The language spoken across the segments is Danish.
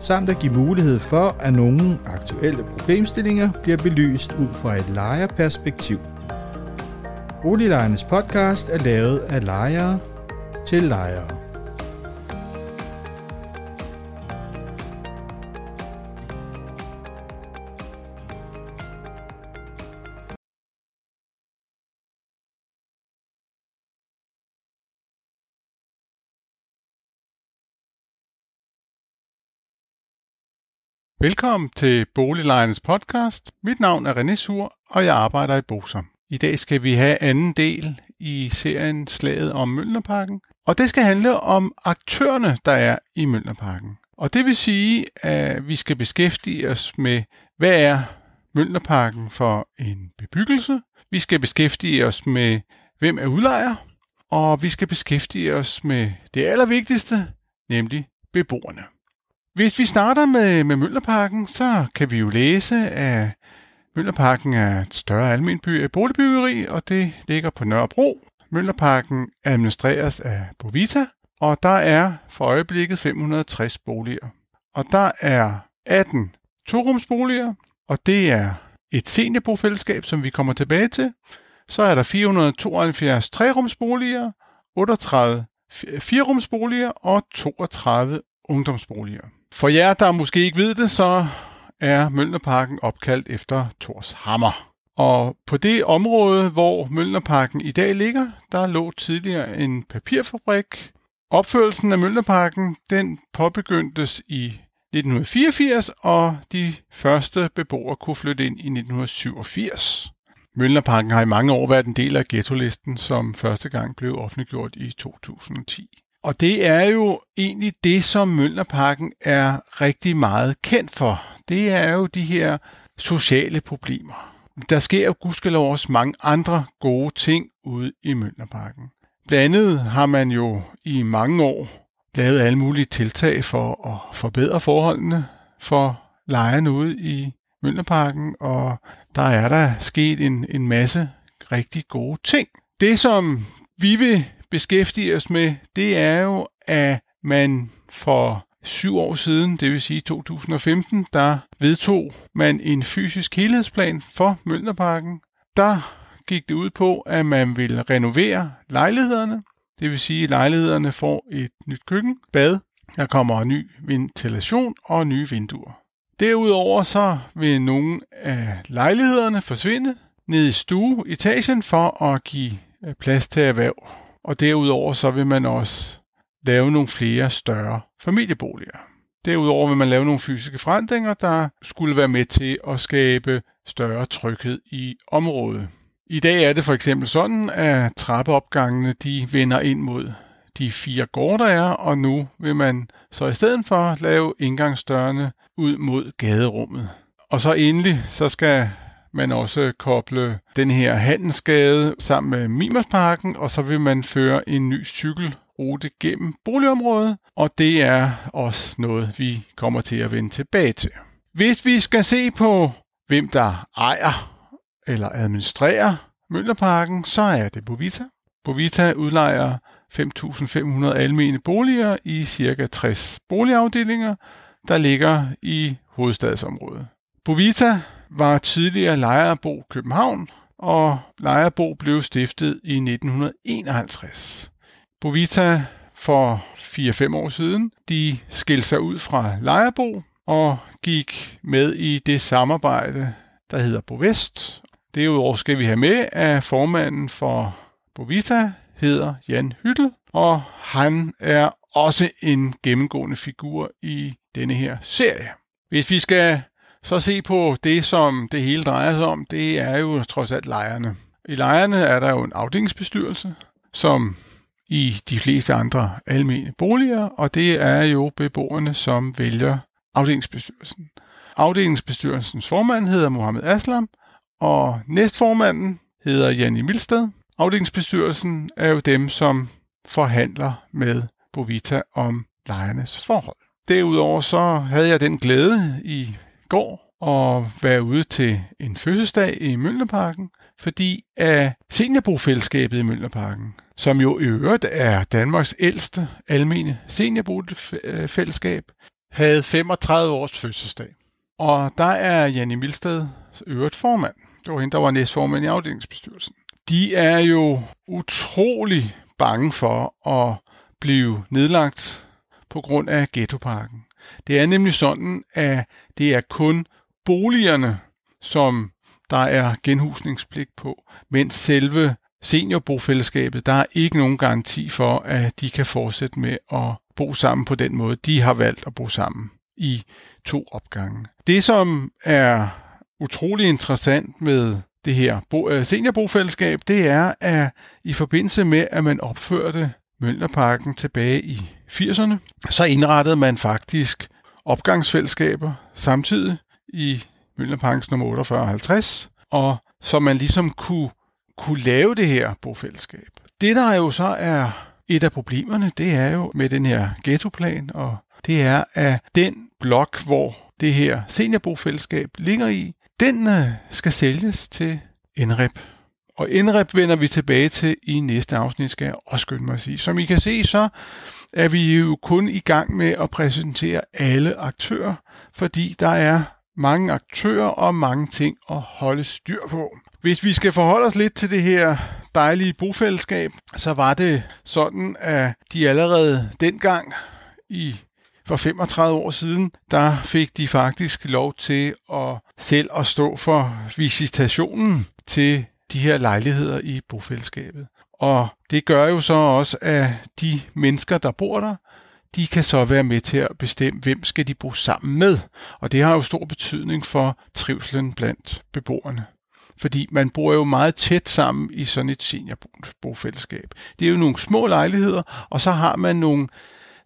samt at give mulighed for, at nogle aktuelle problemstillinger bliver belyst ud fra et lejerperspektiv. Boliglejernes podcast er lavet af lejere til lejere. Velkommen til Boliglejernes podcast. Mit navn er René Sur, og jeg arbejder i Bosom. I dag skal vi have anden del i serien Slaget om Møllnerparken, og det skal handle om aktørerne, der er i Møllnerparken. Og det vil sige, at vi skal beskæftige os med, hvad er Møllnerparken for en bebyggelse? Vi skal beskæftige os med, hvem er udlejer? Og vi skal beskæftige os med det allervigtigste, nemlig beboerne. Hvis vi starter med, med Møllerparken, så kan vi jo læse, at Møllerparken er et større almindeligt by, boligbyggeri, og det ligger på Nørrebro. Møllerparken administreres af Bovita, og der er for øjeblikket 560 boliger. Og der er 18 torumsboliger, og det er et seniorbofællesskab, som vi kommer tilbage til. Så er der 472 trerumsboliger, 38 firerumsboliger og 32 ungdomsboliger. For jer, der måske ikke ved det, så er Møllnerparken opkaldt efter Tors Hammer. Og på det område, hvor Møllnerparken i dag ligger, der lå tidligere en papirfabrik. Opførelsen af Møllnerparken, den påbegyndtes i 1984, og de første beboere kunne flytte ind i 1987. Møllnerparken har i mange år været en del af ghetto-listen, som første gang blev offentliggjort i 2010. Og det er jo egentlig det, som Mølnerparken er rigtig meget kendt for. Det er jo de her sociale problemer. Der sker jo gudskelov også mange andre gode ting ude i Mølnerparken. Blandt andet har man jo i mange år lavet alle mulige tiltag for at forbedre forholdene for lejerne ude i Mølnerparken, og der er der sket en, en masse rigtig gode ting. Det, som vi vil beskæftiger os med, det er jo, at man for syv år siden, det vil sige 2015, der vedtog man en fysisk helhedsplan for Mølnerparken. Der gik det ud på, at man vil renovere lejlighederne. Det vil sige, at lejlighederne får et nyt køkken, bad, der kommer en ny ventilation og nye vinduer. Derudover så vil nogle af lejlighederne forsvinde ned i stueetagen for at give plads til erhverv og derudover så vil man også lave nogle flere større familieboliger. Derudover vil man lave nogle fysiske forandringer, der skulle være med til at skabe større tryghed i området. I dag er det for eksempel sådan, at trappeopgangene de vender ind mod de fire gårde, der er, og nu vil man så i stedet for lave indgangsdørene ud mod gaderummet. Og så endelig, så skal man også koble den her handelsgade sammen med Mimersparken, og så vil man føre en ny cykelrute gennem boligområdet, og det er også noget, vi kommer til at vende tilbage til. Hvis vi skal se på, hvem der ejer eller administrerer Møllerparken, så er det Bovita. Bovita udlejer 5.500 almene boliger i ca. 60 boligafdelinger, der ligger i hovedstadsområdet. Bovita var tidligere Lejerbo København, og Lejerbo blev stiftet i 1951. Bovita for 4-5 år siden, de skilte sig ud fra Lejerbo og gik med i det samarbejde, der hedder Bovest. Derudover skal vi have med, at formanden for Bovita hedder Jan Hyttel, og han er også en gennemgående figur i denne her serie. Hvis vi skal så se på det, som det hele drejer sig om, det er jo trods alt lejerne. I lejerne er der jo en afdelingsbestyrelse, som i de fleste andre almene boliger, og det er jo beboerne, som vælger afdelingsbestyrelsen. Afdelingsbestyrelsens formand hedder Mohammed Aslam, og næstformanden hedder Janni Milsted. Afdelingsbestyrelsen er jo dem, som forhandler med Bovita om lejernes forhold. Derudover så havde jeg den glæde i går og være ude til en fødselsdag i Møllerparken, fordi af seniorbofællesskabet i Møllerparken, som jo i øvrigt er Danmarks ældste almene seniorbofællesskab, havde 35 års fødselsdag. Og der er Janne Milsted øvrigt formand. Det var hende, der var næstformand i afdelingsbestyrelsen. De er jo utrolig bange for at blive nedlagt på grund af ghettoparken. Det er nemlig sådan, at det er kun boligerne, som der er genhusningspligt på, mens selve seniorbofællesskabet, der er ikke nogen garanti for, at de kan fortsætte med at bo sammen på den måde, de har valgt at bo sammen i to opgange. Det, som er utrolig interessant med det her øh, seniorbofællesskab, det er, at i forbindelse med, at man opførte Møllerparken tilbage i 80'erne, så indrettede man faktisk opgangsfællesskaber samtidig i Møllerparkens nummer 48 og så man ligesom kunne, kunne lave det her bofællesskab. Det, der jo så er et af problemerne, det er jo med den her ghettoplan, og det er, at den blok, hvor det her seniorbofællesskab ligger i, den øh, skal sælges til NREP. Og indrep vender vi tilbage til i næste afsnit, skal jeg også skynde mig at sige. Som I kan se, så er vi jo kun i gang med at præsentere alle aktører, fordi der er mange aktører og mange ting at holde styr på. Hvis vi skal forholde os lidt til det her dejlige bofællesskab, så var det sådan, at de allerede dengang i for 35 år siden, der fik de faktisk lov til at selv at stå for visitationen til de her lejligheder i bofællesskabet. Og det gør jo så også, at de mennesker, der bor der, de kan så være med til at bestemme, hvem skal de bo sammen med. Og det har jo stor betydning for trivselen blandt beboerne. Fordi man bor jo meget tæt sammen i sådan et seniorbofællesskab. Det er jo nogle små lejligheder, og så har man nogle,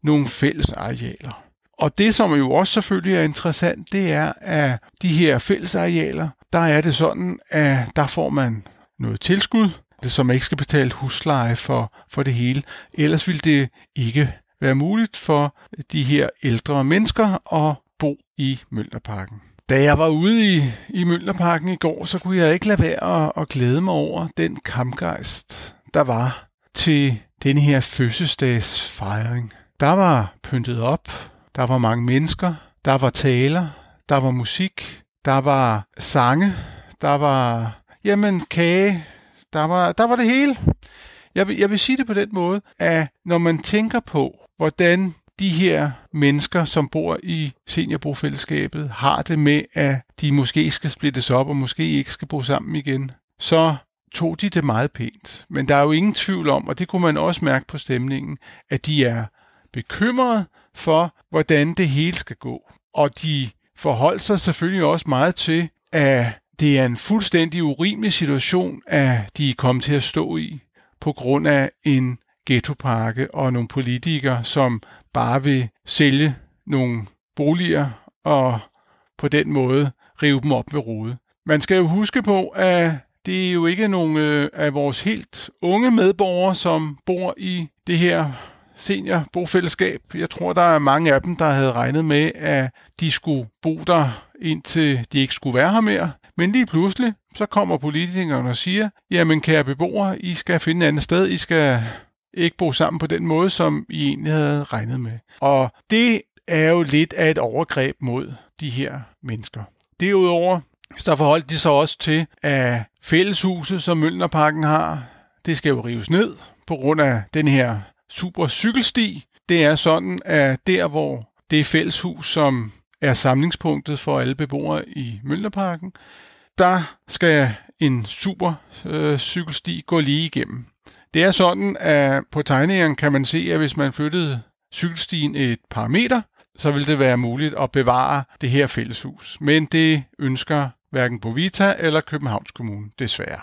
nogle fælles arealer. Og det, som jo også selvfølgelig er interessant, det er, at de her fællesarealer, der er det sådan, at der får man noget tilskud, det som ikke skal betale husleje for, for det hele. Ellers ville det ikke være muligt for de her ældre mennesker at bo i Møllerparken. Da jeg var ude i, i Møllerparken i går, så kunne jeg ikke lade være at, at glæde mig over den kampgejst, der var til denne her fødselsdagsfejring. Der var pyntet op, der var mange mennesker, der var taler, der var musik, der var sange, der var, jamen, kage, der var, der var det hele. Jeg vil, jeg vil sige det på den måde, at når man tænker på, hvordan de her mennesker, som bor i seniorbofællesskabet, har det med, at de måske skal splittes op og måske ikke skal bo sammen igen, så tog de det meget pænt. Men der er jo ingen tvivl om, og det kunne man også mærke på stemningen, at de er bekymrede for, hvordan det hele skal gå. Og de forholdt sig selvfølgelig også meget til, at det er en fuldstændig urimelig situation, at de er kommet til at stå i på grund af en ghettopakke og nogle politikere, som bare vil sælge nogle boliger og på den måde rive dem op ved rode. Man skal jo huske på, at det er jo ikke nogen øh, af vores helt unge medborgere, som bor i det her seniorbofællesskab. Jeg tror, der er mange af dem, der havde regnet med, at de skulle bo der, indtil de ikke skulle være her mere. Men lige pludselig, så kommer politikerne og siger, jamen kære beboere, I skal finde et andet sted, I skal ikke bo sammen på den måde, som I egentlig havde regnet med. Og det er jo lidt af et overgreb mod de her mennesker. Derudover så forholdt de sig også til, at fælleshuset, som Møllnerparken har, det skal jo rives ned på grund af den her super cykelsti. Det er sådan, at der, hvor det fælleshus, som er samlingspunktet for alle beboere i Mølnerparken, der skal en super øh, cykelsti gå lige igennem. Det er sådan, at på tegningen kan man se, at hvis man flyttede cykelstien et par meter, så vil det være muligt at bevare det her fælleshus. Men det ønsker hverken Bovita eller Københavns Kommune, desværre.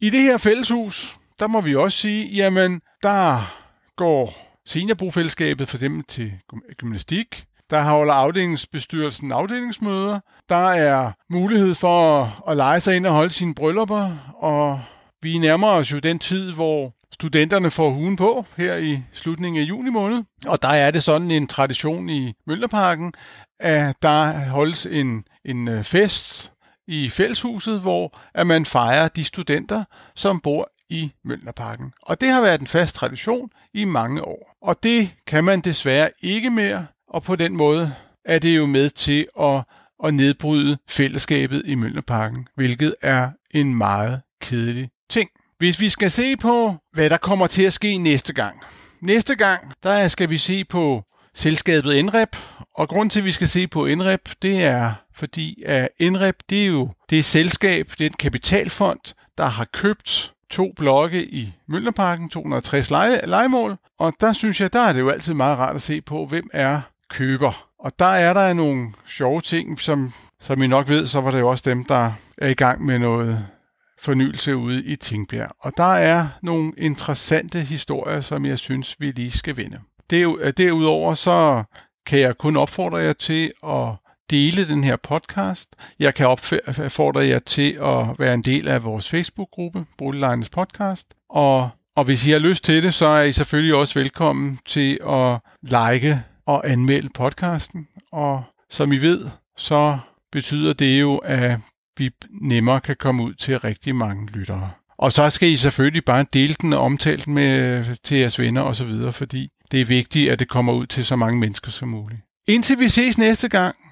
I det her fælleshus, der må vi også sige, jamen, der går seniorbofællesskabet for dem til gymnastik, Der holder afdelingsbestyrelsen afdelingsmøder. Der er mulighed for at lege sig ind og holde sine bryllupper, og vi nærmer os jo den tid, hvor studenterne får hugen på her i slutningen af juni måned. Og der er det sådan en tradition i Møllerparken, at der holdes en, en øh, fest i fælleshuset, hvor at man fejrer de studenter, som bor i Møllerparken. Og det har været en fast tradition i mange år. Og det kan man desværre ikke mere, og på den måde er det jo med til at, at nedbryde fællesskabet i Møllerparken, hvilket er en meget kedelig ting. Hvis vi skal se på, hvad der kommer til at ske næste gang. Næste gang, der skal vi se på selskabet NREP, og grund til, at vi skal se på NREP, det er fordi, at NREP, det er jo det er selskab, det er en kapitalfond, der har købt to blokke i Møllerparken, 260 lege, legemål, og der synes jeg, der er det jo altid meget rart at se på, hvem er køber. Og der er der nogle sjove ting, som, som I nok ved, så var det jo også dem, der er i gang med noget fornyelse ude i Tingbjerg. Og der er nogle interessante historier, som jeg synes, vi lige skal vinde. Derudover så kan jeg kun opfordre jer til at dele den her podcast. Jeg kan opfordre jer til at være en del af vores Facebook-gruppe, Boliglejens Podcast. Og, og hvis I har lyst til det, så er I selvfølgelig også velkommen til at like og anmelde podcasten. Og som I ved, så betyder det jo, at vi nemmere kan komme ud til rigtig mange lyttere. Og så skal I selvfølgelig bare dele den og omtale den med, til jeres venner osv., fordi det er vigtigt, at det kommer ud til så mange mennesker som muligt. Indtil vi ses næste gang,